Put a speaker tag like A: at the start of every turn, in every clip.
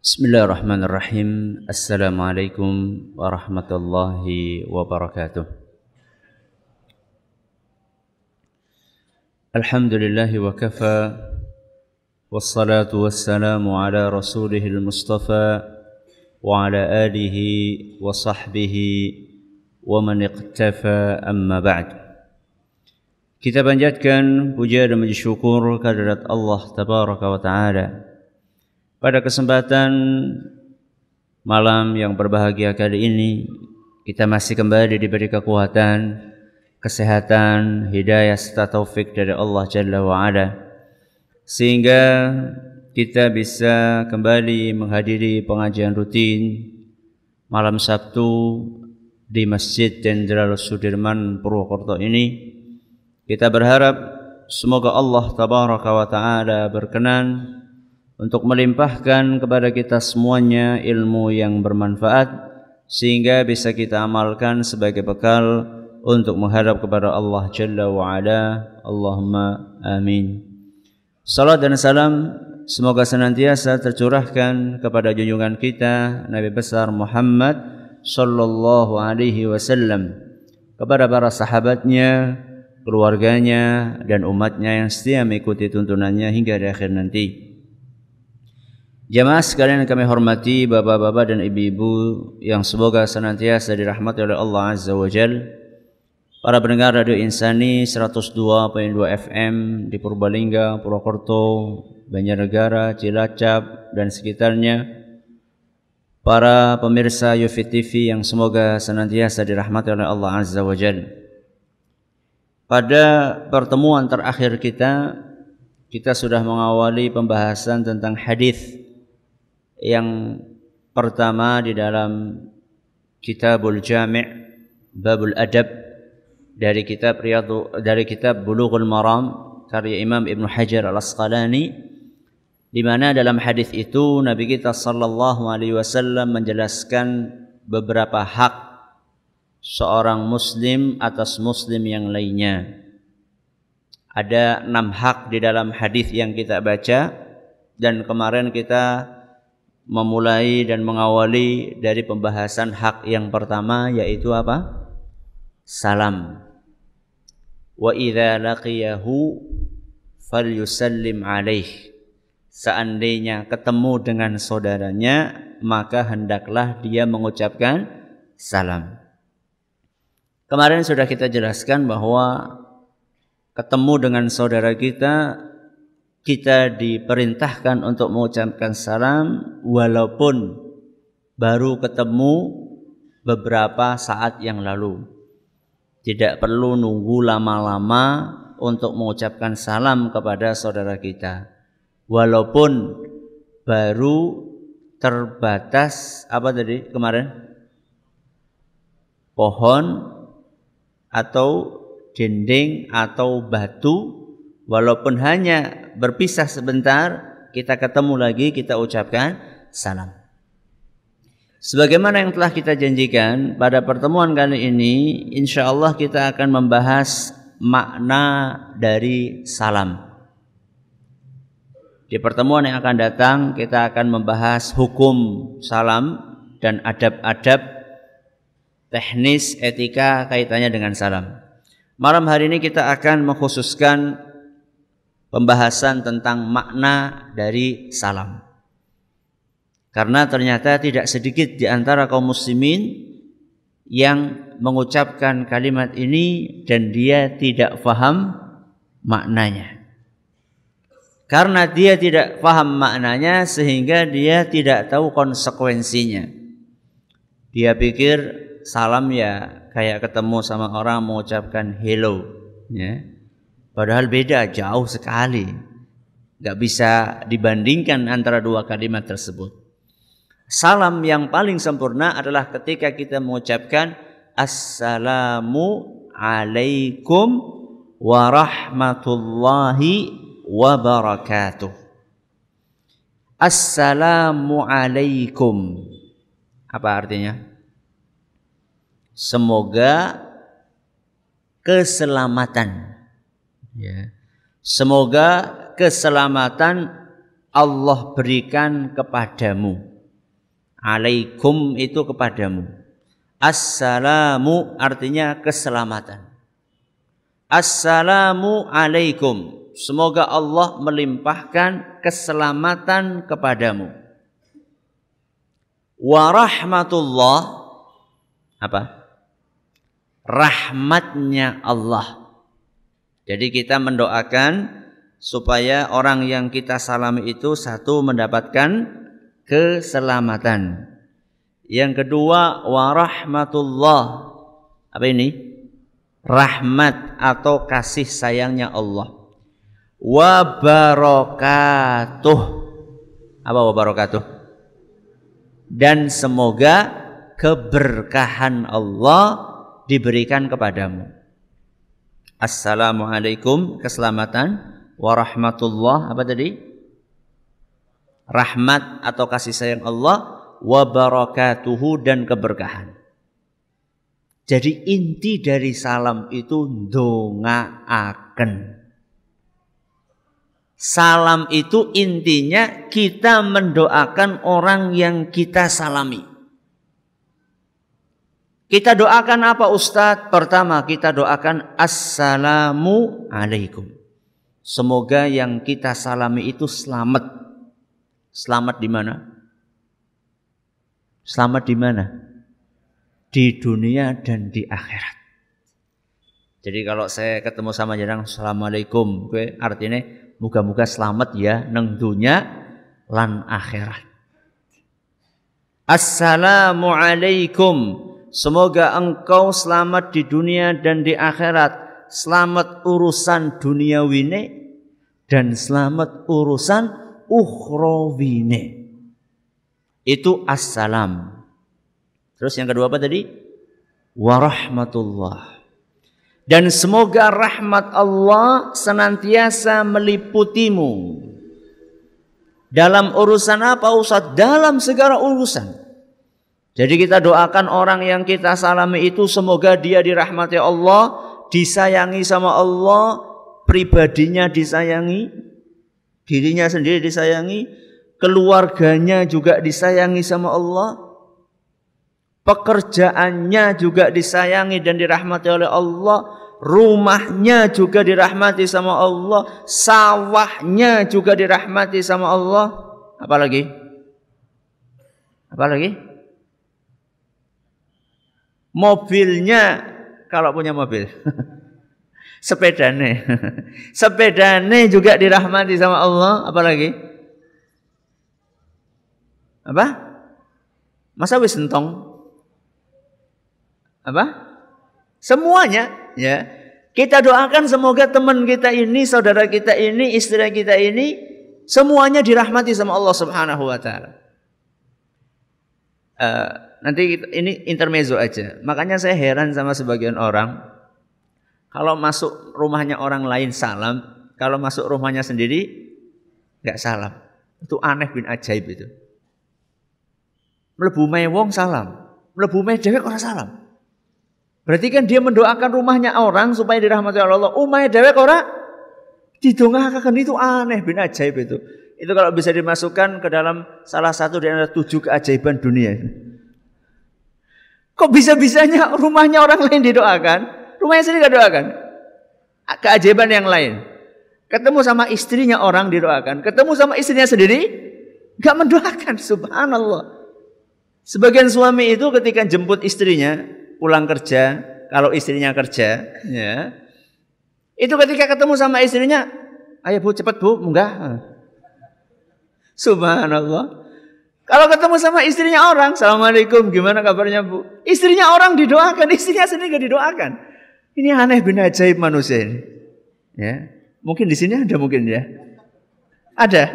A: بسم الله الرحمن الرحيم السلام عليكم ورحمة الله وبركاته الحمد لله وكفى والصلاة والسلام على رسوله المصطفى وعلى آله وصحبه ومن اقتفى أما بعد Kita panjatkan puja dan puji syukur kehadirat Allah Tabaraka wa Ta'ala. Pada kesempatan malam yang berbahagia kali ini Kita masih kembali diberi kekuatan, kesehatan, hidayah serta taufik dari Allah Jalla wa Ala. Sehingga kita bisa kembali menghadiri pengajian rutin malam Sabtu di Masjid Jenderal Sudirman Purwokerto ini. Kita berharap semoga Allah tabaraka wa taala berkenan untuk melimpahkan kepada kita semuanya ilmu yang bermanfaat sehingga bisa kita amalkan sebagai bekal untuk menghadap kepada Allah Jalla wa Ala. Allahumma amin. Salam dan salam semoga senantiasa tercurahkan kepada junjungan kita Nabi besar Muhammad sallallahu alaihi wasallam kepada para sahabatnya, keluarganya dan umatnya yang setia mengikuti tuntunannya hingga di akhir nanti. Jamaah sekalian yang kami hormati, bapak-bapak dan ibu-ibu yang semoga senantiasa dirahmati oleh Allah Azza wa Jal. Para pendengar Radio Insani 102.2 FM di Purbalingga, Purwokerto, Banjarnegara, Cilacap dan sekitarnya. Para pemirsa Yufi TV yang semoga senantiasa dirahmati oleh Allah Azza wa Jalla. Pada pertemuan terakhir kita, kita sudah mengawali pembahasan tentang hadis yang pertama di dalam Kitabul Jami' Babul Adab dari kitab Riyadu dari kitab Bulughul Maram karya Imam Ibn Hajar Al-Asqalani di mana dalam hadis itu Nabi kita sallallahu alaihi wasallam menjelaskan beberapa hak seorang muslim atas muslim yang lainnya. Ada enam hak di dalam hadis yang kita baca dan kemarin kita memulai dan mengawali dari pembahasan hak yang pertama yaitu apa? Salam. Wa idza laqiyahu falyusallim alaih. Seandainya ketemu dengan saudaranya, maka hendaklah dia mengucapkan salam. Kemarin sudah kita jelaskan bahwa ketemu dengan saudara kita kita diperintahkan untuk mengucapkan salam walaupun baru ketemu beberapa saat yang lalu. Tidak perlu nunggu lama-lama untuk mengucapkan salam kepada saudara kita. Walaupun baru terbatas apa tadi kemarin? Pohon atau dinding atau batu walaupun hanya berpisah sebentar kita ketemu lagi kita ucapkan salam sebagaimana yang telah kita janjikan pada pertemuan kali ini insya Allah kita akan membahas makna dari salam di pertemuan yang akan datang kita akan membahas hukum salam dan adab-adab teknis etika kaitannya dengan salam. Malam hari ini kita akan mengkhususkan pembahasan tentang makna dari salam. Karena ternyata tidak sedikit di antara kaum muslimin yang mengucapkan kalimat ini dan dia tidak faham maknanya. Karena dia tidak faham maknanya sehingga dia tidak tahu konsekuensinya. Dia pikir salam ya kayak ketemu sama orang mengucapkan hello ya padahal beda jauh sekali. Nggak bisa dibandingkan antara dua kalimat tersebut. Salam yang paling sempurna adalah ketika kita mengucapkan assalamu alaikum warahmatullahi wabarakatuh. Assalamu alaikum. Apa artinya? Semoga keselamatan ya semoga keselamatan Allah berikan kepadamu Alaikum itu kepadamu. Assalamu artinya keselamatan. Assalamu alaikum. Semoga Allah melimpahkan keselamatan kepadamu. Warahmatullah apa? Rahmatnya Allah. Jadi kita mendoakan supaya orang yang kita salami itu satu mendapatkan keselamatan. Yang kedua warahmatullah. Apa ini? Rahmat atau kasih sayangnya Allah. Wa barakatuh. Apa wa barakatuh? Dan semoga keberkahan Allah diberikan kepadamu. Assalamualaikum keselamatan warahmatullah apa tadi? rahmat atau kasih sayang Allah wa barakatuhu dan keberkahan. Jadi inti dari salam itu dongaaken. Salam itu intinya kita mendoakan orang yang kita salami. Kita doakan apa Ustadz? Pertama kita doakan Assalamu alaikum. Semoga yang kita salami itu selamat Selamat di mana? Selamat di mana? Di dunia dan di akhirat. Jadi kalau saya ketemu sama jarang Assalamualaikum, gue artinya muga-muga selamat ya neng dunia lan akhirat. Assalamualaikum. Semoga engkau selamat di dunia dan di akhirat. Selamat urusan dunia wine dan selamat urusan ukhrawine. Itu assalam. Terus yang kedua apa tadi? Warahmatullah. Dan semoga rahmat Allah senantiasa meliputimu. Dalam urusan apa Ustaz? Dalam segala urusan. Jadi kita doakan orang yang kita salami itu semoga dia dirahmati Allah, disayangi sama Allah, pribadinya disayangi, dirinya sendiri disayangi, keluarganya juga disayangi sama Allah, pekerjaannya juga disayangi dan dirahmati oleh Allah, rumahnya juga dirahmati sama Allah, sawahnya juga dirahmati sama Allah. Apalagi? Apalagi? Mobilnya kalau punya mobil. sepedane. sepedane juga dirahmati sama Allah, apalagi? Apa? Masa wis entong? Apa? Semuanya, ya. Kita doakan semoga teman kita ini, saudara kita ini, istri kita ini semuanya dirahmati sama Allah Subhanahu wa taala. Uh, nanti ini intermezzo aja. Makanya saya heran sama sebagian orang kalau masuk rumahnya orang lain salam, kalau masuk rumahnya sendiri nggak salam. Itu aneh bin ajaib itu. Melebu wong salam, melebu dewek orang salam. Berarti kan dia mendoakan rumahnya orang supaya dirahmati Allah. Umay dewek orang didongakakan itu aneh bin ajaib itu. Itu kalau bisa dimasukkan ke dalam salah satu dari tujuh keajaiban dunia. Kok bisa-bisanya rumahnya orang lain didoakan? Rumahnya sendiri gak doakan. Keajaiban yang lain. Ketemu sama istrinya orang didoakan. Ketemu sama istrinya sendiri gak mendoakan. Subhanallah. Sebagian suami itu ketika jemput istrinya pulang kerja, kalau istrinya kerja, ya, itu ketika ketemu sama istrinya, ayo bu cepat bu, enggak. Subhanallah. Kalau ketemu sama istrinya orang, Assalamualaikum, gimana kabarnya bu? Istrinya orang didoakan, istrinya sendiri gak didoakan. Ini aneh bin ajaib manusia ini. Ya. Mungkin di sini ada mungkin ya. Ada.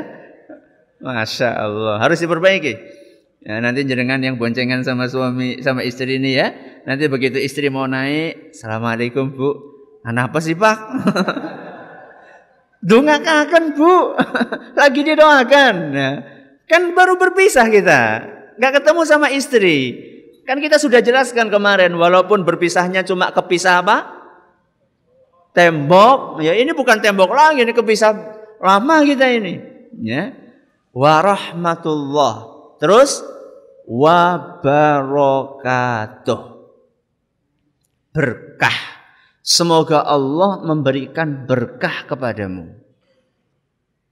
A: Masya Allah. Harus diperbaiki. Ya, nanti jenengan yang boncengan sama suami sama istri ini ya. Nanti begitu istri mau naik, Assalamualaikum bu. Anak apa sih pak? Dongakakan bu, lagi didoakan. Ya. Kan baru berpisah kita, nggak ketemu sama istri. Kan kita sudah jelaskan kemarin, walaupun berpisahnya cuma kepisah apa? Tembok. Ya ini bukan tembok lagi, ini kepisah lama kita ini. Ya. Warahmatullah. Terus wabarakatuh. Berkah. Semoga Allah memberikan berkah kepadamu.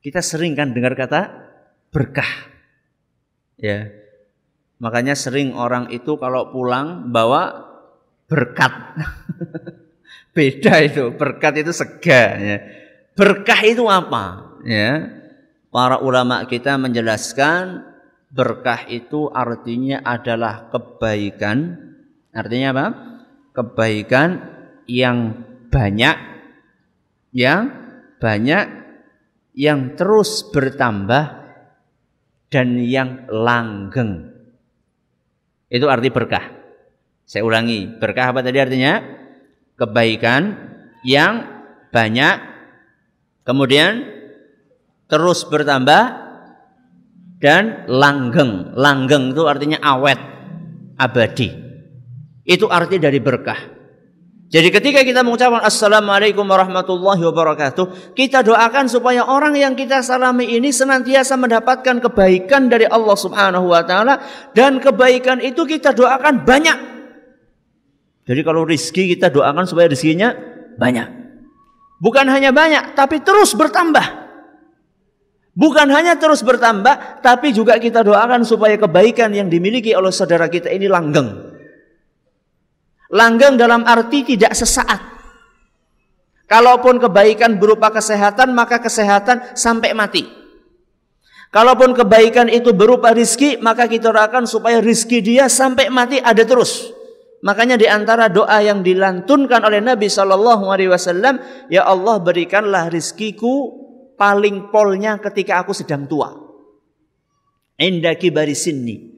A: Kita sering kan dengar kata berkah. Ya. Makanya sering orang itu kalau pulang bawa berkat. Beda itu, berkat itu sega ya. Berkah itu apa? Ya. Para ulama kita menjelaskan berkah itu artinya adalah kebaikan. Artinya apa? Kebaikan yang banyak yang banyak yang terus bertambah dan yang langgeng. Itu arti berkah. Saya ulangi, berkah apa tadi artinya? Kebaikan yang banyak kemudian terus bertambah dan langgeng. Langgeng itu artinya awet, abadi. Itu arti dari berkah. Jadi ketika kita mengucapkan Assalamualaikum warahmatullahi wabarakatuh, kita doakan supaya orang yang kita salami ini senantiasa mendapatkan kebaikan dari Allah Subhanahu wa taala dan kebaikan itu kita doakan banyak. Jadi kalau rizki kita doakan supaya rizkinya banyak. Bukan hanya banyak, tapi terus bertambah. Bukan hanya terus bertambah, tapi juga kita doakan supaya kebaikan yang dimiliki oleh saudara kita ini langgeng. Langgeng dalam arti tidak sesaat. Kalaupun kebaikan berupa kesehatan, maka kesehatan sampai mati. Kalaupun kebaikan itu berupa rizki, maka kita doakan supaya rizki dia sampai mati ada terus. Makanya di antara doa yang dilantunkan oleh Nabi Shallallahu Alaihi Wasallam, ya Allah berikanlah rizkiku paling polnya ketika aku sedang tua. Indaki barisini.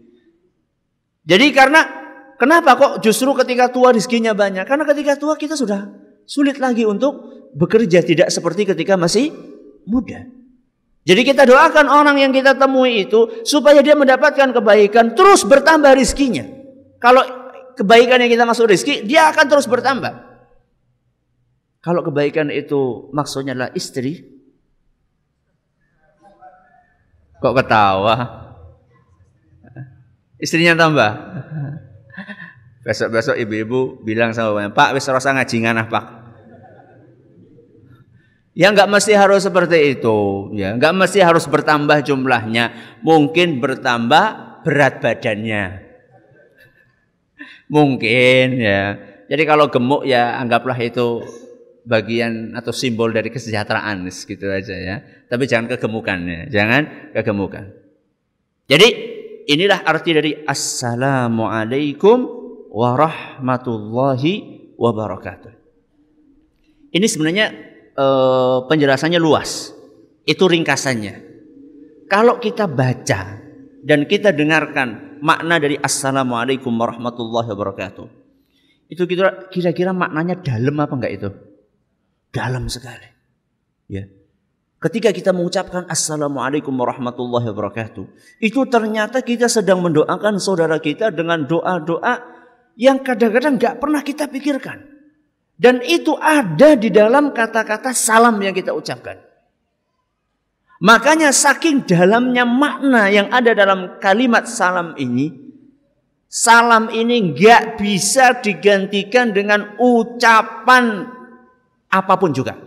A: Jadi karena Kenapa kok justru ketika tua rizkinya banyak? Karena ketika tua kita sudah sulit lagi untuk bekerja tidak seperti ketika masih muda. Jadi kita doakan orang yang kita temui itu supaya dia mendapatkan kebaikan terus bertambah rizkinya. Kalau kebaikan yang kita masuk rizki, dia akan terus bertambah. Kalau kebaikan itu maksudnya adalah istri, kok ketawa? Istrinya tambah. Besok-besok ibu-ibu bilang sama bapak, Pak wis rasa ngaji nganah Pak. Ya nggak mesti harus seperti itu, ya nggak mesti harus bertambah jumlahnya, mungkin bertambah berat badannya, mungkin ya. Jadi kalau gemuk ya anggaplah itu bagian atau simbol dari kesejahteraan gitu aja ya. Tapi jangan kegemukannya, jangan kegemukan. Jadi inilah arti dari assalamualaikum warahmatullahi wabarakatuh. Ini sebenarnya eh, penjelasannya luas. Itu ringkasannya. Kalau kita baca dan kita dengarkan makna dari assalamualaikum warahmatullahi wabarakatuh. Itu kira-kira maknanya dalam apa enggak itu? Dalam sekali. Ya. Ketika kita mengucapkan Assalamualaikum warahmatullahi wabarakatuh. Itu ternyata kita sedang mendoakan saudara kita dengan doa-doa yang kadang-kadang nggak pernah kita pikirkan. Dan itu ada di dalam kata-kata salam yang kita ucapkan. Makanya saking dalamnya makna yang ada dalam kalimat salam ini, salam ini nggak bisa digantikan dengan ucapan apa pun juga.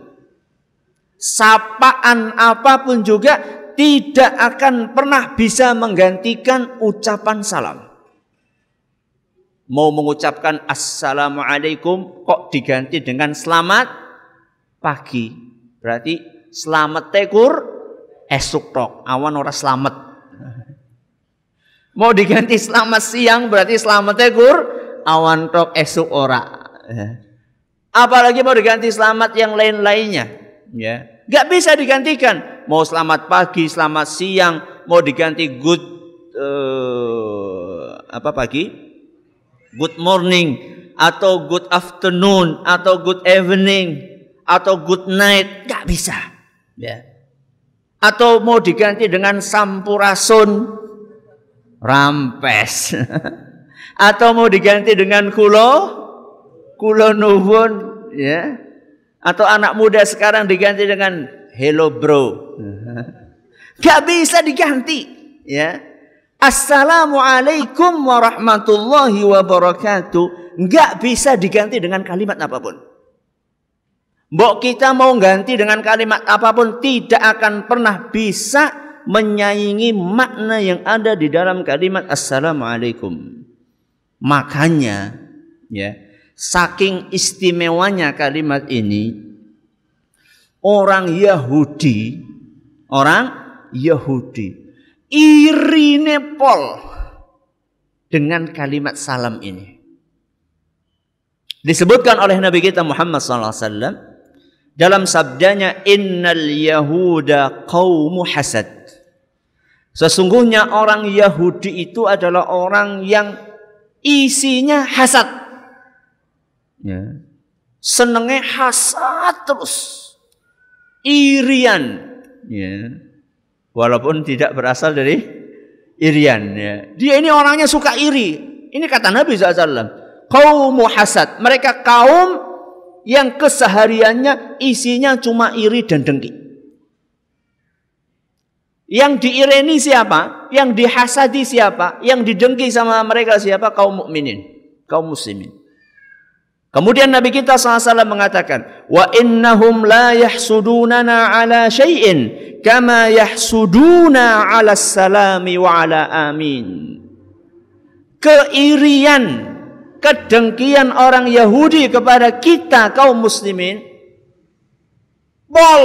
A: Sapaan apa pun juga tidak akan pernah bisa menggantikan ucapan salam mau mengucapkan assalamualaikum kok diganti dengan selamat pagi. Berarti selamat tekur esuk tok, awan ora selamat. Mau diganti selamat siang berarti selamat tekur awan tok esuk ora. Apalagi mau diganti selamat yang lain-lainnya, ya. Gak bisa digantikan. Mau selamat pagi, selamat siang, mau diganti good uh, apa pagi? Good morning atau good afternoon atau good evening atau good night. Nggak bisa. Ya. Atau mau diganti dengan sampurasun. Rampes. Atau mau diganti dengan kulo kulo nuwun ya. Atau anak muda sekarang diganti dengan hello bro. Nggak bisa diganti ya Assalamualaikum warahmatullahi wabarakatuh. Enggak bisa diganti dengan kalimat apa pun. Mbok kita mau ganti dengan kalimat apa pun tidak akan pernah bisa menyaingi makna yang ada di dalam kalimat Assalamualaikum. Makanya ya, saking istimewanya kalimat ini orang Yahudi, orang Yahudi irine pol dengan kalimat salam ini. Disebutkan oleh Nabi kita Muhammad SAW dalam sabdanya innal yahuda qaumu hasad. Sesungguhnya orang Yahudi itu adalah orang yang isinya hasad. Ya. Senengnya hasad terus. Irian. Ya walaupun tidak berasal dari irian ya. Dia ini orangnya suka iri. Ini kata Nabi SAW. Kaum hasad. Mereka kaum yang kesehariannya isinya cuma iri dan dengki. Yang diireni siapa? Yang dihasadi siapa? Yang didengki sama mereka siapa? Kaum mukminin, kaum muslimin. Kemudian Nabi kita SAW mengatakan, Wa innahum la yahsudunana ala syai'in kama yahsuduna ala salami wa ala amin. Keirian, kedengkian orang Yahudi kepada kita kaum muslimin, pol,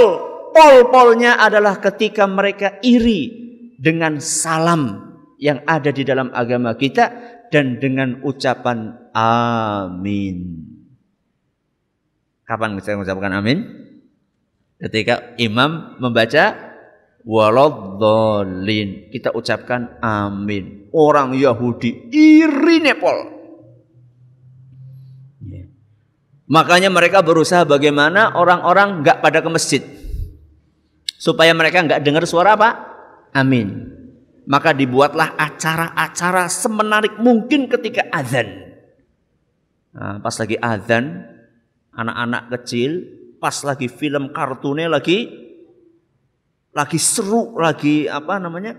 A: pol-polnya adalah ketika mereka iri dengan salam yang ada di dalam agama kita dan dengan ucapan amin. Kapan saya mengucapkan amin? Ketika imam membaca waladhdallin. Kita ucapkan amin. Orang Yahudi iri nepol. Ya. Makanya mereka berusaha bagaimana orang-orang nggak pada ke masjid. Supaya mereka nggak dengar suara apa? Amin. Maka dibuatlah acara-acara semenarik mungkin ketika azan. Nah, pas lagi azan, anak-anak kecil pas lagi film kartunnya lagi lagi seru lagi apa namanya?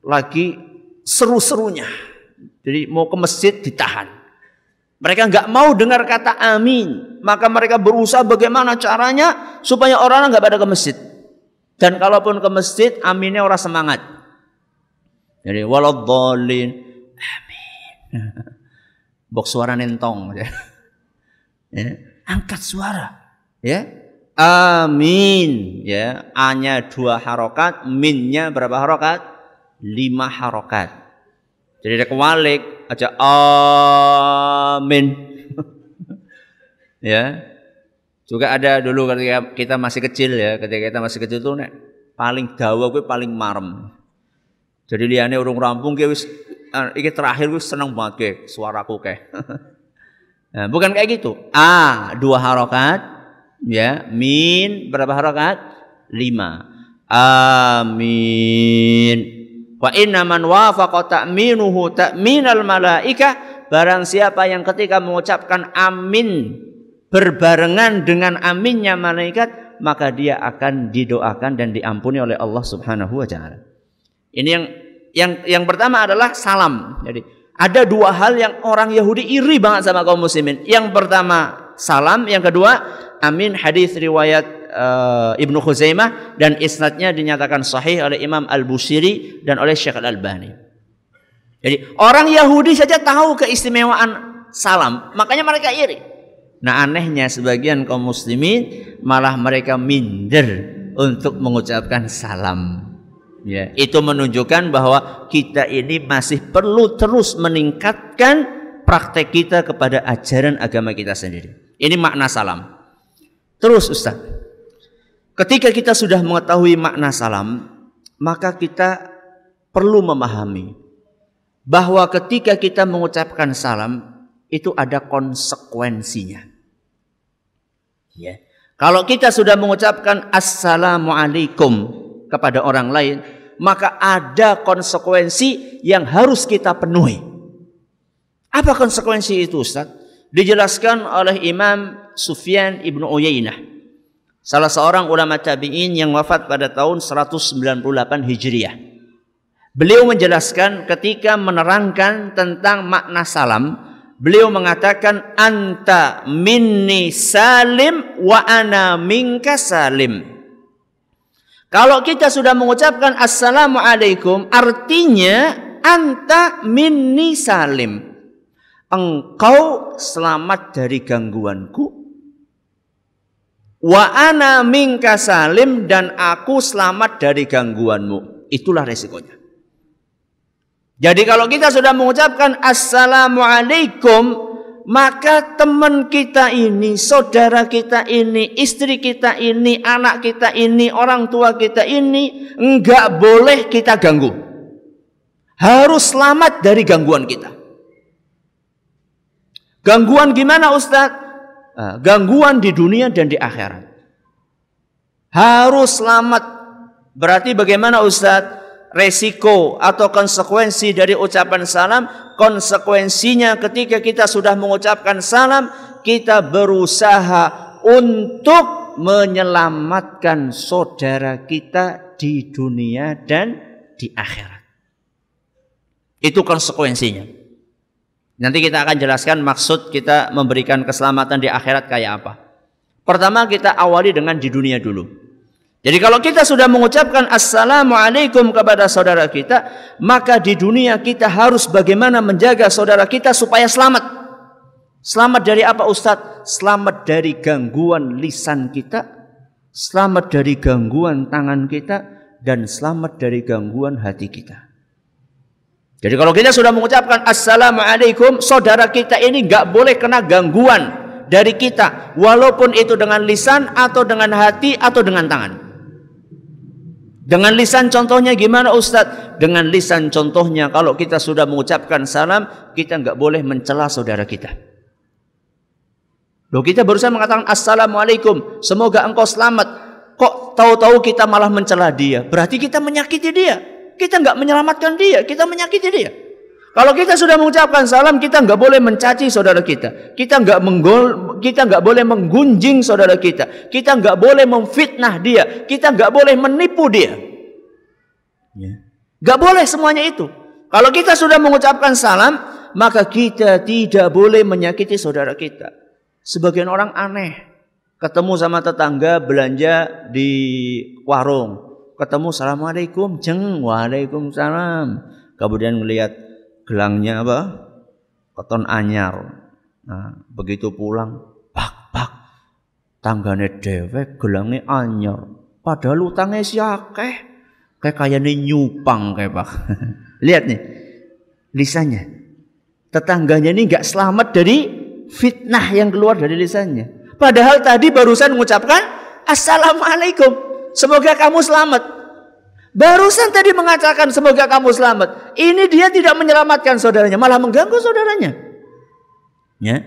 A: Lagi seru-serunya. Jadi mau ke masjid ditahan. Mereka nggak mau dengar kata amin. Maka mereka berusaha bagaimana caranya supaya orang nggak pada ke masjid. Dan kalaupun ke masjid aminnya orang semangat. Jadi waladhalin amin. Bok suara nentong. Ya angkat suara. Ya. Amin. Ya. A-nya dua harokat minnya berapa harokat? Lima harokat. Jadi ada kewalik aja amin. Ya. Juga ada dulu ketika kita masih kecil ya ketika kita masih kecil tuh nek paling dawa gue paling marem. Jadi liane urung rampung gue wis uh, iki terakhir gue seneng banget ke suaraku kayak Nah, bukan kayak gitu. A dua harokat, ya. Min berapa harokat? Lima. Amin. Wa inna man wafaqa ta'minuhu ta'minal malaika barang siapa yang ketika mengucapkan amin berbarengan dengan aminnya malaikat maka dia akan didoakan dan diampuni oleh Allah Subhanahu wa taala. Ini yang yang yang pertama adalah salam. Jadi ada dua hal yang orang Yahudi iri banget sama kaum muslimin. Yang pertama salam, yang kedua amin hadis riwayat uh, Ibnu Khuzaimah dan isnadnya dinyatakan sahih oleh Imam Al-Busiri dan oleh Syekh Al-Albani. Jadi orang Yahudi saja tahu keistimewaan salam, makanya mereka iri. Nah anehnya sebagian kaum muslimin malah mereka minder untuk mengucapkan salam. Ya, itu menunjukkan bahwa kita ini masih perlu terus meningkatkan praktek kita kepada ajaran agama kita sendiri. Ini makna salam. Terus Ustaz, ketika kita sudah mengetahui makna salam, maka kita perlu memahami bahwa ketika kita mengucapkan salam itu ada konsekuensinya. Ya. Kalau kita sudah mengucapkan assalamualaikum kepada orang lain, maka ada konsekuensi yang harus kita penuhi. Apa konsekuensi itu Ustaz? Dijelaskan oleh Imam Sufyan ibnu Uyainah. Salah seorang ulama tabi'in yang wafat pada tahun 198 Hijriah. Beliau menjelaskan ketika menerangkan tentang makna salam, beliau mengatakan anta minni salim wa ana minka salim. Kalau kita sudah mengucapkan assalamualaikum artinya anta minni salim. Engkau selamat dari gangguanku. Wa ana minka salim dan aku selamat dari gangguanmu. Itulah resikonya. Jadi kalau kita sudah mengucapkan assalamualaikum maka teman kita ini, saudara kita ini, istri kita ini, anak kita ini, orang tua kita ini enggak boleh kita ganggu. Harus selamat dari gangguan kita. Gangguan gimana Ustadz? Ah, gangguan di dunia dan di akhirat. Harus selamat. Berarti bagaimana Ustadz? Resiko atau konsekuensi dari ucapan salam, konsekuensinya ketika kita sudah mengucapkan salam, kita berusaha untuk menyelamatkan saudara kita di dunia dan di akhirat. Itu konsekuensinya. Nanti kita akan jelaskan maksud kita memberikan keselamatan di akhirat kayak apa. Pertama kita awali dengan di dunia dulu. Jadi kalau kita sudah mengucapkan assalamualaikum kepada saudara kita, maka di dunia kita harus bagaimana menjaga saudara kita supaya selamat. Selamat dari apa Ustadz? Selamat dari gangguan lisan kita, selamat dari gangguan tangan kita, dan selamat dari gangguan hati kita. Jadi kalau kita sudah mengucapkan assalamualaikum, saudara kita ini nggak boleh kena gangguan dari kita, walaupun itu dengan lisan atau dengan hati atau dengan tangan. Dengan lisan contohnya gimana Ustadz? Dengan lisan contohnya kalau kita sudah mengucapkan salam, kita nggak boleh mencela saudara kita. Loh kita barusan mengatakan Assalamualaikum, semoga engkau selamat. Kok tahu-tahu kita malah mencela dia? Berarti kita menyakiti dia. Kita nggak menyelamatkan dia, kita menyakiti dia. Kalau kita sudah mengucapkan salam, kita nggak boleh mencaci saudara kita. Kita nggak menggol, kita nggak boleh menggunjing saudara kita. Kita nggak boleh memfitnah dia. Kita nggak boleh menipu dia. Ya. Nggak boleh semuanya itu. Kalau kita sudah mengucapkan salam, maka kita tidak boleh menyakiti saudara kita. Sebagian orang aneh, ketemu sama tetangga belanja di warung, ketemu assalamualaikum, jeng, waalaikumsalam. Kemudian melihat gelangnya apa? Keton anyar. Nah, begitu pulang, pak pak, tanggane dewek gelangnya anyar. Padahal utangnya si akeh. Kayak kayaknya nyupang kayak pak. Lihat nih, lisannya. Tetangganya ini nggak selamat dari fitnah yang keluar dari lisannya. Padahal tadi barusan mengucapkan Assalamualaikum. Semoga kamu selamat. Barusan tadi mengatakan semoga kamu selamat. Ini dia tidak menyelamatkan saudaranya, malah mengganggu saudaranya. Ya.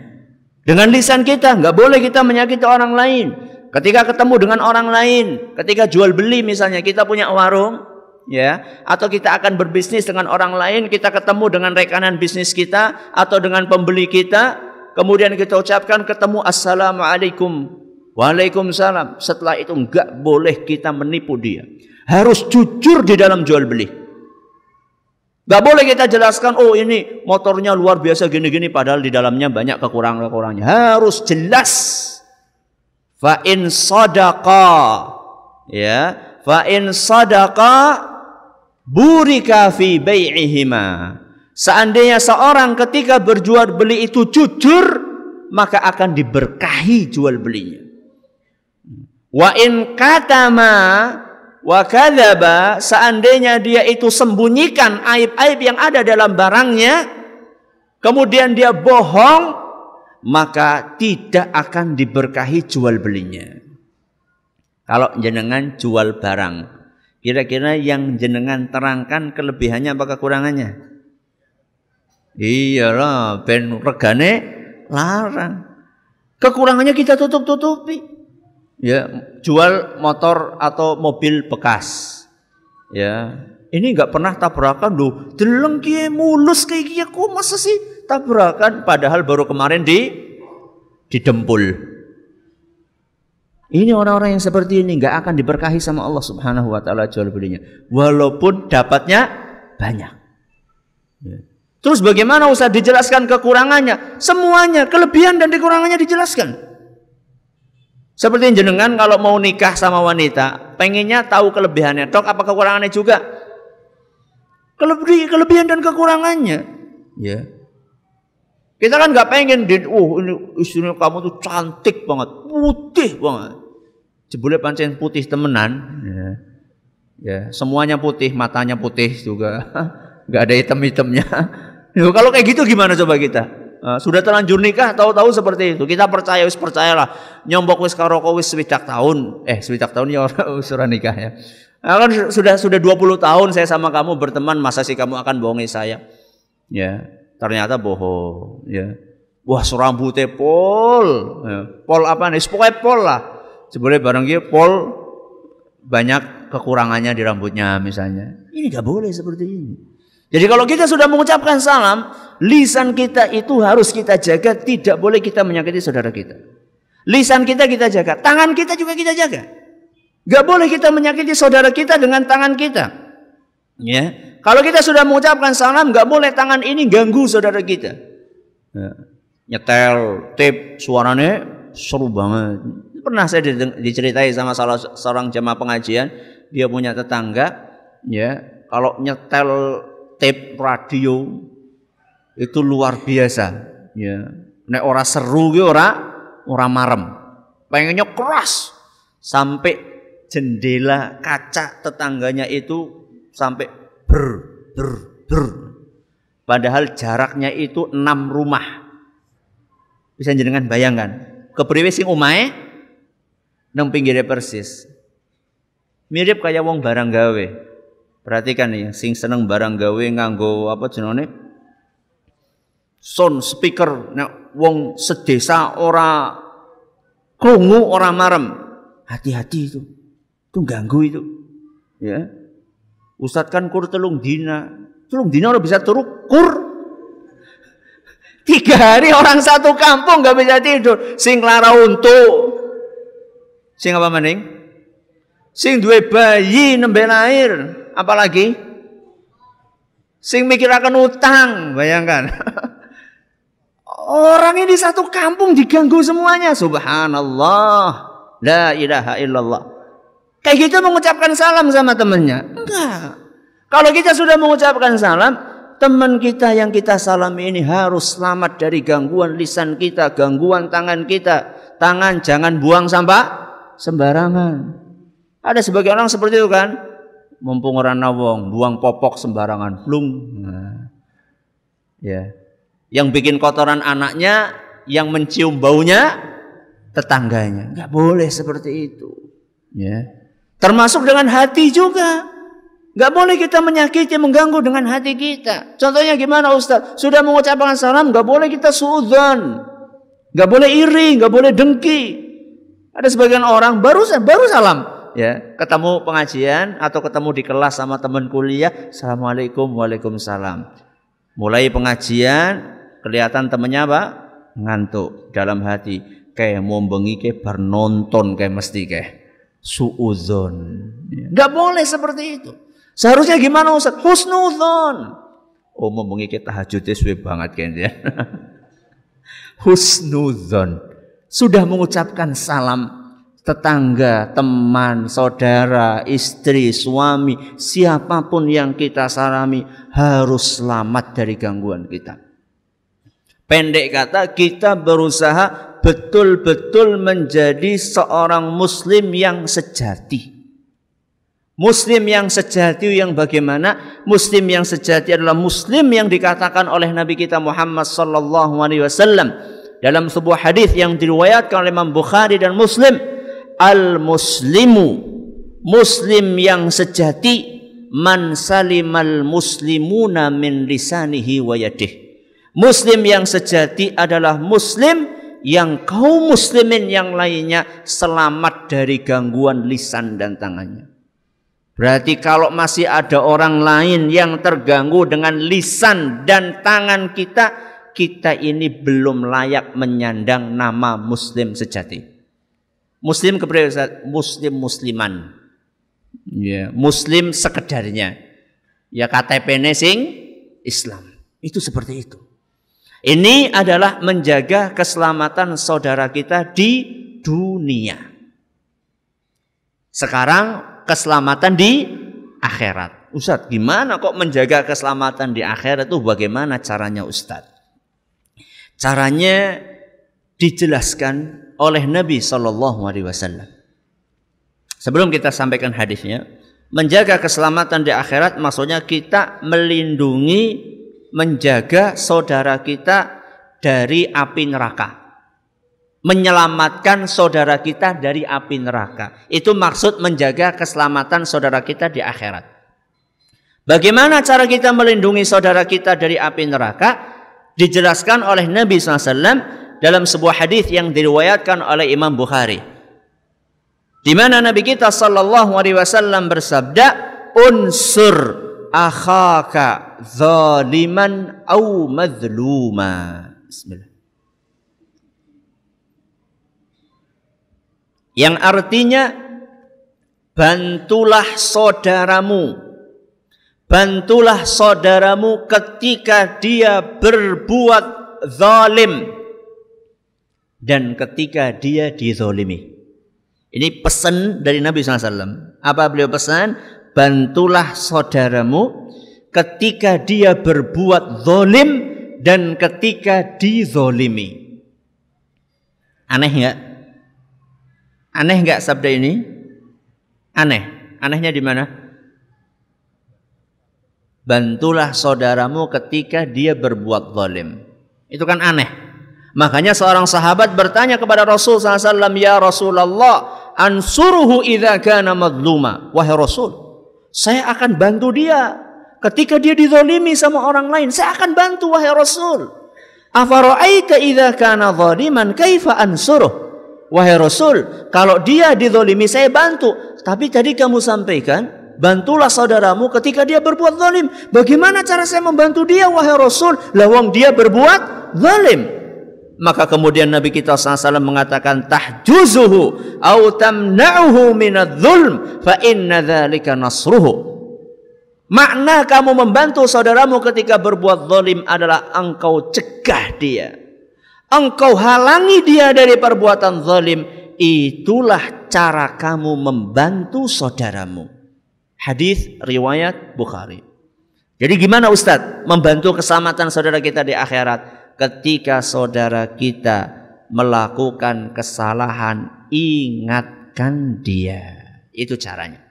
A: Dengan lisan kita nggak boleh kita menyakiti orang lain. Ketika ketemu dengan orang lain, ketika jual beli misalnya kita punya warung, ya, atau kita akan berbisnis dengan orang lain, kita ketemu dengan rekanan bisnis kita atau dengan pembeli kita, kemudian kita ucapkan ketemu assalamualaikum, waalaikumsalam. Setelah itu nggak boleh kita menipu dia harus jujur di dalam jual beli. Gak boleh kita jelaskan, oh ini motornya luar biasa gini-gini, padahal di dalamnya banyak kekurangan-kekurangannya. Harus jelas. Fa in. Ya, fa in sadaqa burika fi bai'ihima. Seandainya seorang ketika berjual beli itu jujur, maka akan diberkahi jual belinya. Wa in katama wa kadzaba seandainya dia itu sembunyikan aib-aib yang ada dalam barangnya kemudian dia bohong maka tidak akan diberkahi jual belinya. Kalau jenengan jual barang kira-kira yang jenengan terangkan kelebihannya apa kekurangannya? Iyalah ben regane larang. Kekurangannya kita tutup-tutupi ya jual motor atau mobil bekas ya ini nggak pernah tabrakan loh deleng kie mulus kayak gini kok masa sih tabrakan padahal baru kemarin di didempul ini orang-orang yang seperti ini nggak akan diberkahi sama Allah Subhanahu wa taala jual belinya walaupun dapatnya banyak. Ya. Terus bagaimana usah dijelaskan kekurangannya? Semuanya, kelebihan dan kekurangannya dijelaskan. Seperti jenengan kalau mau nikah sama wanita, pengennya tahu kelebihannya. Dok, apa kekurangannya juga? Kelebih, kelebihan dan kekurangannya. Ya. Kita kan nggak pengen, oh ini istrinya kamu tuh cantik banget, putih banget. Jebule pancen putih temenan. Ya. ya, semuanya putih, matanya putih juga. nggak ada hitam-hitamnya. kalau kayak gitu gimana coba kita? Uh, sudah terlanjur nikah tahu-tahu seperti itu. Kita percaya wis percayalah. Nyombok wis karo wis swidak tahun. Eh swidak tahun ya surah nikah ya. Nah, kan sudah sudah 20 tahun saya sama kamu berteman, masa sih kamu akan bohongi saya? Ya, ternyata bohong, ya. Wah, serambutnya pol. Ya. Pol apa nih? Pokoknya pol lah. Sebenarnya barang dia pol banyak kekurangannya di rambutnya misalnya. Ini gak boleh seperti ini. Jadi kalau kita sudah mengucapkan salam, lisan kita itu harus kita jaga, tidak boleh kita menyakiti saudara kita. Lisan kita kita jaga, tangan kita juga kita jaga. Gak boleh kita menyakiti saudara kita dengan tangan kita. Ya, kalau kita sudah mengucapkan salam, gak boleh tangan ini ganggu saudara kita. Ya. Nyetel, tape, suaranya seru banget. Pernah saya diceritai sama salah seorang jemaah pengajian, dia punya tetangga, ya kalau nyetel tape radio itu luar biasa. Ya. Nek ora seru ge ora ora marem. Pengennya keras sampai jendela kaca tetangganya itu sampai ber ber ber. Padahal jaraknya itu enam rumah. Bisa jenengan bayangkan kepriwe sing omahe nang pinggirnya persis. Mirip kayak wong barang gawe Perhatikan nih, sing seneng barang gawe nganggo apa jenenge? Sound speaker nek wong sedesa ora krungu ora marem. Hati-hati itu. Itu ganggu itu. Ya. Ustad kan kur telung dina. Telung dina udah bisa turu kur. Tiga hari orang satu kampung nggak bisa tidur. Sing lara untuk. Sing apa maning? Sing duwe bayi nembe lahir apalagi? Sing mikir akan utang bayangkan. Orang ini satu kampung diganggu semuanya. Subhanallah. La ilaha illallah. Kayak gitu mengucapkan salam sama temannya? Enggak. Kalau kita sudah mengucapkan salam teman kita yang kita salam ini harus selamat dari gangguan lisan kita gangguan tangan kita. Tangan jangan buang sampah sembarangan. Ada sebagian orang seperti itu kan mumpung ora wong buang popok sembarangan flung nah, ya. Yang bikin kotoran anaknya yang mencium baunya tetangganya. Nggak boleh seperti itu. Ya. Termasuk dengan hati juga. Nggak boleh kita menyakiti mengganggu dengan hati kita. Contohnya gimana Ustaz? Sudah mengucapkan salam nggak boleh kita suudzon. Nggak boleh iri nggak boleh dengki. Ada sebagian orang baru baru salam ya. Ketemu pengajian atau ketemu di kelas sama teman kuliah assalamualaikum waalaikumsalam. Mulai pengajian kelihatan temennya apa ngantuk dalam hati. Kayak mau bengi kayak bernonton kayak mesti kayak suuzon. Ya. nggak boleh seperti itu. Seharusnya gimana Ustaz? Husnuzon. Oh mau bengi kayak tahajudnya suwe banget kayaknya husnuzon. Sudah mengucapkan salam tetangga, teman, saudara, istri, suami, siapa pun yang kita salami harus selamat dari gangguan kita. Pendek kata, kita berusaha betul-betul menjadi seorang muslim yang sejati. Muslim yang sejati yang bagaimana? Muslim yang sejati adalah muslim yang dikatakan oleh Nabi kita Muhammad sallallahu alaihi wasallam dalam sebuah hadis yang diriwayatkan oleh Imam Bukhari dan Muslim al-muslimu muslim yang sejati man salimal muslimuna min lisanihi wa yadih muslim yang sejati adalah muslim yang kaum muslimin yang lainnya selamat dari gangguan lisan dan tangannya Berarti kalau masih ada orang lain yang terganggu dengan lisan dan tangan kita, kita ini belum layak menyandang nama muslim sejati. Muslim kepada Muslim musliman. Ya, muslim sekedarnya. ya KTP-ne sing Islam. Itu seperti itu. Ini adalah menjaga keselamatan saudara kita di dunia. Sekarang keselamatan di akhirat. Ustadz, gimana kok menjaga keselamatan di akhirat itu bagaimana caranya Ustadz? Caranya dijelaskan oleh Nabi Shallallahu Alaihi Wasallam. Sebelum kita sampaikan hadisnya, menjaga keselamatan di akhirat maksudnya kita melindungi, menjaga saudara kita dari api neraka. Menyelamatkan saudara kita dari api neraka. Itu maksud menjaga keselamatan saudara kita di akhirat. Bagaimana cara kita melindungi saudara kita dari api neraka? Dijelaskan oleh Nabi SAW dalam sebuah hadis yang diriwayatkan oleh Imam Bukhari. Di mana Nabi kita sallallahu alaihi wasallam bersabda, "Unsur akhaka zaliman au madluma." Bismillah. Yang artinya bantulah saudaramu bantulah saudaramu ketika dia berbuat zalim dan ketika dia dizolimi. Ini pesan dari Nabi SAW. Apa beliau pesan? Bantulah saudaramu ketika dia berbuat zolim dan ketika dizolimi. Aneh nggak? Aneh nggak sabda ini? Aneh. Anehnya di mana? Bantulah saudaramu ketika dia berbuat zalim. Itu kan aneh. Makanya seorang sahabat bertanya kepada Rasul SAW, Ya Rasulullah, ansuruhu idha kana madluma. Wahai Rasul, saya akan bantu dia. Ketika dia dizolimi sama orang lain, saya akan bantu wahai Rasul. Afara'aita idha kana zaliman kaifa ansuruh. Wahai Rasul, kalau dia dizolimi saya bantu. Tapi tadi kamu sampaikan, bantulah saudaramu ketika dia berbuat zalim. Bagaimana cara saya membantu dia wahai Rasul? Lawang dia berbuat zalim. Maka kemudian Nabi kita SAW mengatakan tahjuzuhu au tamna'uhu minadh-dhulm fa inna dzalika nasruhu. Makna kamu membantu saudaramu ketika berbuat zalim adalah engkau cegah dia. Engkau halangi dia dari perbuatan zalim. Itulah cara kamu membantu saudaramu. Hadis riwayat Bukhari. Jadi gimana Ustadz membantu keselamatan saudara kita di akhirat? Ketika saudara kita melakukan kesalahan, ingatkan dia. Itu caranya.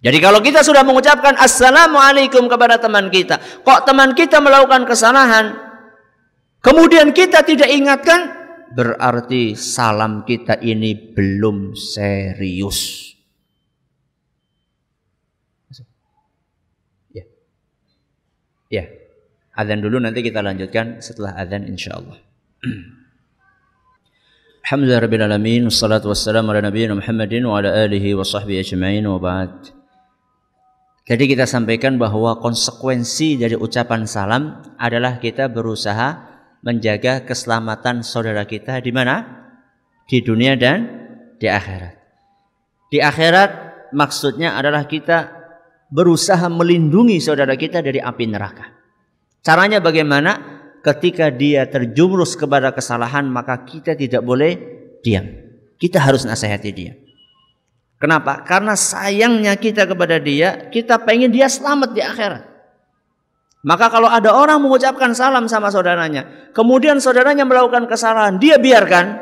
A: Jadi kalau kita sudah mengucapkan assalamualaikum kepada teman kita, kok teman kita melakukan kesalahan, kemudian kita tidak ingatkan, berarti salam kita ini belum serius. Ya. Ya. Adzan dulu nanti kita lanjutkan setelah adzan insyaallah. Alhamdulillah rabbil alamin wassalatu wassalamu ala nabiyina Muhammadin wa ala alihi wa sahbihi ajma'in wa ba'd. Jadi kita sampaikan bahwa konsekuensi dari ucapan salam adalah kita berusaha menjaga keselamatan saudara kita di mana? Di dunia dan di akhirat. Di akhirat maksudnya adalah kita berusaha melindungi saudara kita dari api neraka. Caranya bagaimana? Ketika dia terjumrus kepada kesalahan maka kita tidak boleh diam. Kita harus nasihati dia. Kenapa? Karena sayangnya kita kepada dia, kita pengen dia selamat di akhirat. Maka kalau ada orang mengucapkan salam sama saudaranya, kemudian saudaranya melakukan kesalahan, dia biarkan,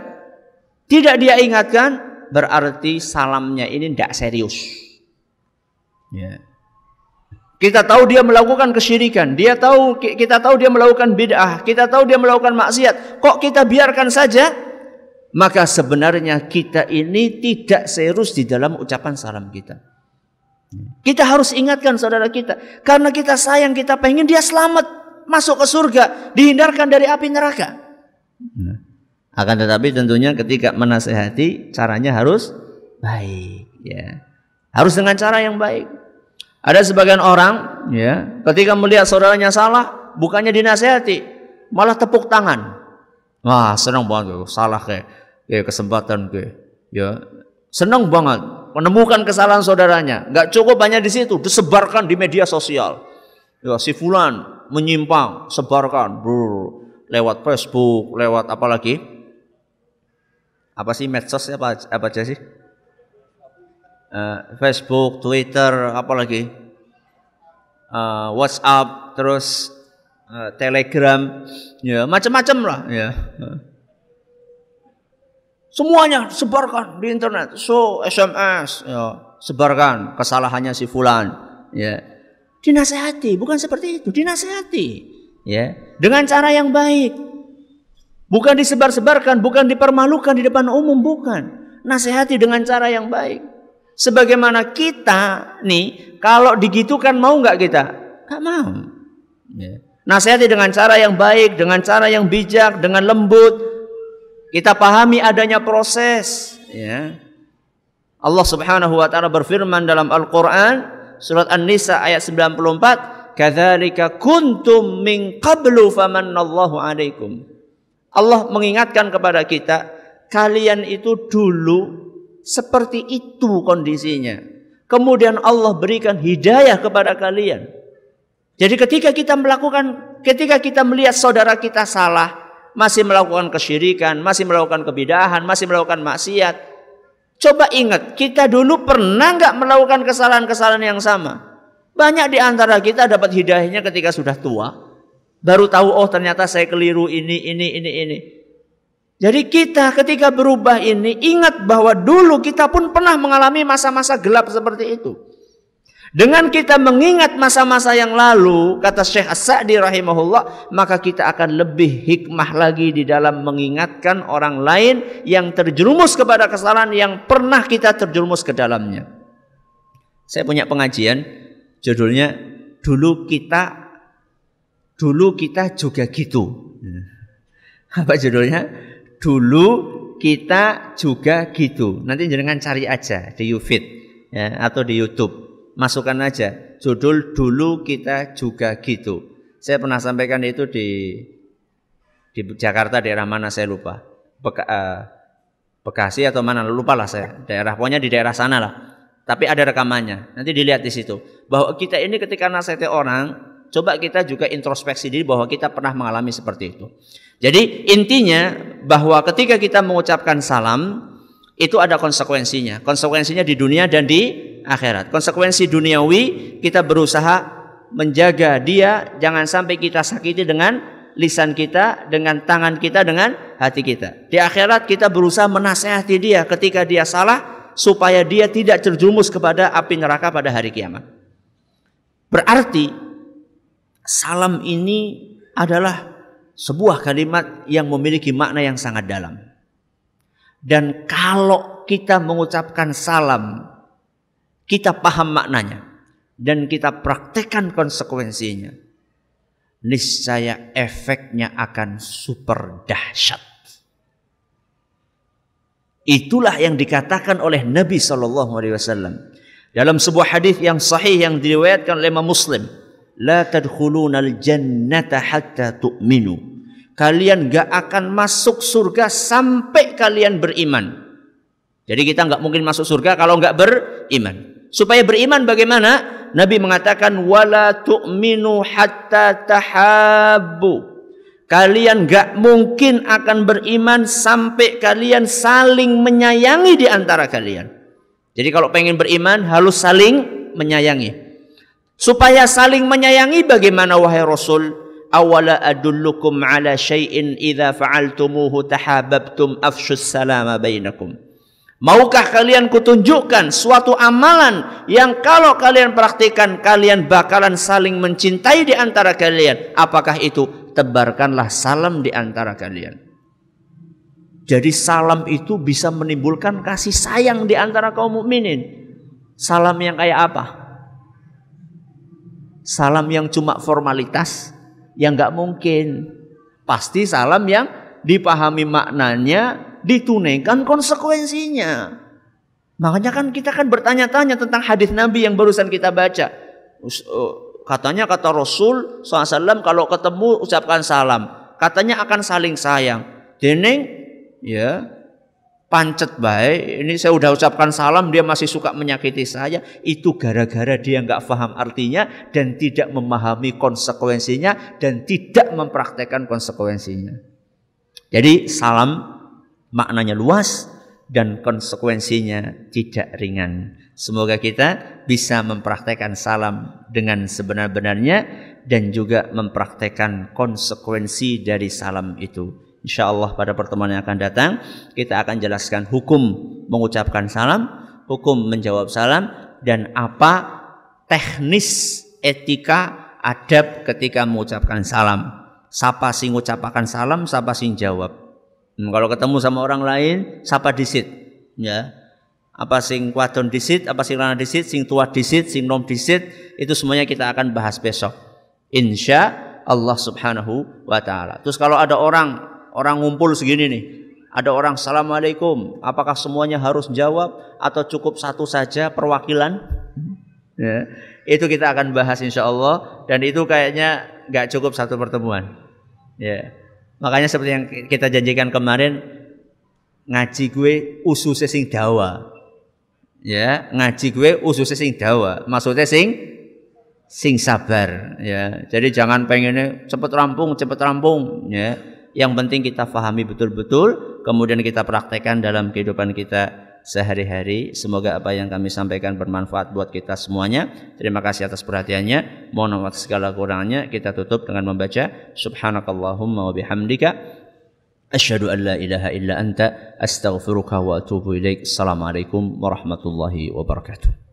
A: tidak dia ingatkan, berarti salamnya ini tidak serius. Ya. Kita tahu dia melakukan kesyirikan, dia tahu kita tahu dia melakukan bid'ah, kita tahu dia melakukan maksiat. Kok kita biarkan saja? Maka sebenarnya kita ini tidak serius di dalam ucapan salam kita. Kita harus ingatkan saudara kita, karena kita sayang, kita pengen dia selamat masuk ke surga, dihindarkan dari api neraka. Nah, akan tetapi tentunya ketika menasehati caranya harus baik, ya. Harus dengan cara yang baik. Ada sebagian orang ya, ketika melihat saudaranya salah, bukannya dinasehati, malah tepuk tangan. Wah, senang banget salah kayak kayak kesempatan kayak ya. Senang banget
B: menemukan kesalahan saudaranya. Nggak cukup hanya di situ, disebarkan di media sosial. Ya, si fulan menyimpang, sebarkan. Brr, lewat Facebook, lewat apa lagi? Apa sih medsos apa apa aja sih? Uh, Facebook, Twitter, apa lagi? Uh, WhatsApp, terus uh, Telegram, ya macam-macam lah, ya. Semuanya sebarkan di internet. So SMS, ya, sebarkan kesalahannya si fulan, ya. Dinasehati, bukan seperti itu, dinasehati, ya. Dengan cara yang baik. Bukan disebar-sebarkan, bukan dipermalukan di depan umum, bukan. Nasihati dengan cara yang baik. Sebagaimana kita nih, kalau digitukan mau nggak kita? Nggak mau. Ya. Nasihati dengan cara yang baik, dengan cara yang bijak, dengan lembut, kita pahami adanya proses, ya. Allah Subhanahu wa taala berfirman dalam Al-Qur'an surat An-Nisa ayat 94, "Kadzalika kuntum min qablu famannallahu 'alaikum." Allah mengingatkan kepada kita, kalian itu dulu seperti itu kondisinya. Kemudian Allah berikan hidayah kepada kalian. Jadi ketika kita melakukan, ketika kita melihat saudara kita salah, masih melakukan kesyirikan, masih melakukan kebidahan, masih melakukan maksiat. Coba ingat, kita dulu pernah nggak melakukan kesalahan-kesalahan yang sama? Banyak di antara kita dapat hidayahnya ketika sudah tua. Baru tahu, oh ternyata saya keliru ini, ini, ini, ini. Jadi kita ketika berubah ini, ingat bahwa dulu kita pun pernah mengalami masa-masa gelap seperti itu. Dengan kita mengingat masa-masa yang lalu, kata Syekh As-Sa'di rahimahullah, maka kita akan lebih hikmah lagi di dalam mengingatkan orang lain yang terjerumus kepada kesalahan yang pernah kita terjerumus ke dalamnya. Saya punya pengajian, judulnya dulu kita dulu kita juga gitu. Apa judulnya? Dulu kita juga gitu. Nanti jangan cari aja di Ufit ya, atau di YouTube masukkan aja judul dulu kita juga gitu. Saya pernah sampaikan itu di di Jakarta daerah mana saya lupa. Beka, uh, Bekasi atau mana lupa lah saya. Daerah pokoknya di daerah sana lah. Tapi ada rekamannya. Nanti dilihat di situ bahwa kita ini ketika nasihati orang, coba kita juga introspeksi diri bahwa kita pernah mengalami seperti itu. Jadi intinya bahwa ketika kita mengucapkan salam itu ada konsekuensinya. Konsekuensinya di dunia dan di akhirat. Konsekuensi duniawi kita berusaha menjaga dia jangan sampai kita sakiti dengan lisan kita, dengan tangan kita, dengan hati kita. Di akhirat kita berusaha menasehati dia ketika dia salah supaya dia tidak terjerumus kepada api neraka pada hari kiamat. Berarti salam ini adalah sebuah kalimat yang memiliki makna yang sangat dalam. Dan kalau kita mengucapkan salam kita paham maknanya dan kita praktekkan konsekuensinya, niscaya efeknya akan super dahsyat. Itulah yang dikatakan oleh Nabi Shallallahu Alaihi Wasallam dalam sebuah hadis yang sahih yang diriwayatkan oleh Imam Muslim. La tadkhulunal jannata hatta tu'minu. Kalian gak akan masuk surga sampai kalian beriman. Jadi kita nggak mungkin masuk surga kalau nggak beriman. Supaya beriman bagaimana? Nabi mengatakan wala tu'minu hatta tahabbu. Kalian gak mungkin akan beriman sampai kalian saling menyayangi di antara kalian. Jadi kalau pengen beriman harus saling menyayangi. Supaya saling menyayangi bagaimana wahai Rasul? Awala adullukum ala syai'in idza fa'altumuhu tahabbtum afshus salama bainakum. Maukah kalian kutunjukkan suatu amalan yang kalau kalian praktikkan kalian bakalan saling mencintai di antara kalian? Apakah itu? Tebarkanlah salam di antara kalian. Jadi salam itu bisa menimbulkan kasih sayang di antara kaum mukminin. Salam yang kayak apa? Salam yang cuma formalitas yang nggak mungkin. Pasti salam yang dipahami maknanya, ditunaikan konsekuensinya. Makanya kan kita kan bertanya-tanya tentang hadis Nabi yang barusan kita baca. Uh, katanya kata Rasul SAW kalau ketemu ucapkan salam. Katanya akan saling sayang. Dening ya pancet baik. Ini saya udah ucapkan salam, dia masih suka menyakiti saya. Itu gara-gara dia nggak paham artinya dan tidak memahami konsekuensinya dan tidak mempraktekkan konsekuensinya. Jadi salam maknanya luas dan konsekuensinya tidak ringan. Semoga kita bisa mempraktekkan salam dengan sebenar-benarnya dan juga mempraktekkan konsekuensi dari salam itu. Insya Allah pada pertemuan yang akan datang kita akan jelaskan hukum mengucapkan salam, hukum menjawab salam dan apa teknis etika adab ketika mengucapkan salam. Siapa sing mengucapkan salam, siapa sing jawab. Hmm, kalau ketemu sama orang lain, siapa disit, ya. Apa sing wadon disit, apa sing lana disit, sing tua disit, sing nom disit, itu semuanya kita akan bahas besok. Insya Allah Subhanahu wa taala. Terus kalau ada orang Orang ngumpul segini nih. Ada orang assalamualaikum. Apakah semuanya harus jawab atau cukup satu saja perwakilan? Ya, itu kita akan bahas insya Allah dan itu kayaknya nggak cukup satu pertemuan. Ya, makanya seperti yang kita janjikan kemarin ngaji gue usus sing dawa. Ya, ngaji gue usus sing dawa. Maksudnya sing sing sabar ya. Jadi jangan pengennya cepet rampung, cepet rampung ya yang penting kita fahami betul-betul, kemudian kita praktekkan dalam kehidupan kita sehari-hari. Semoga apa yang kami sampaikan bermanfaat buat kita semuanya. Terima kasih atas perhatiannya. Mohon maaf segala kurangnya. Kita tutup dengan membaca Subhanakallahumma wa bihamdika Asyhadu an la ilaha illa anta astaghfiruka wa atubu ilaik. Assalamualaikum warahmatullahi wabarakatuh.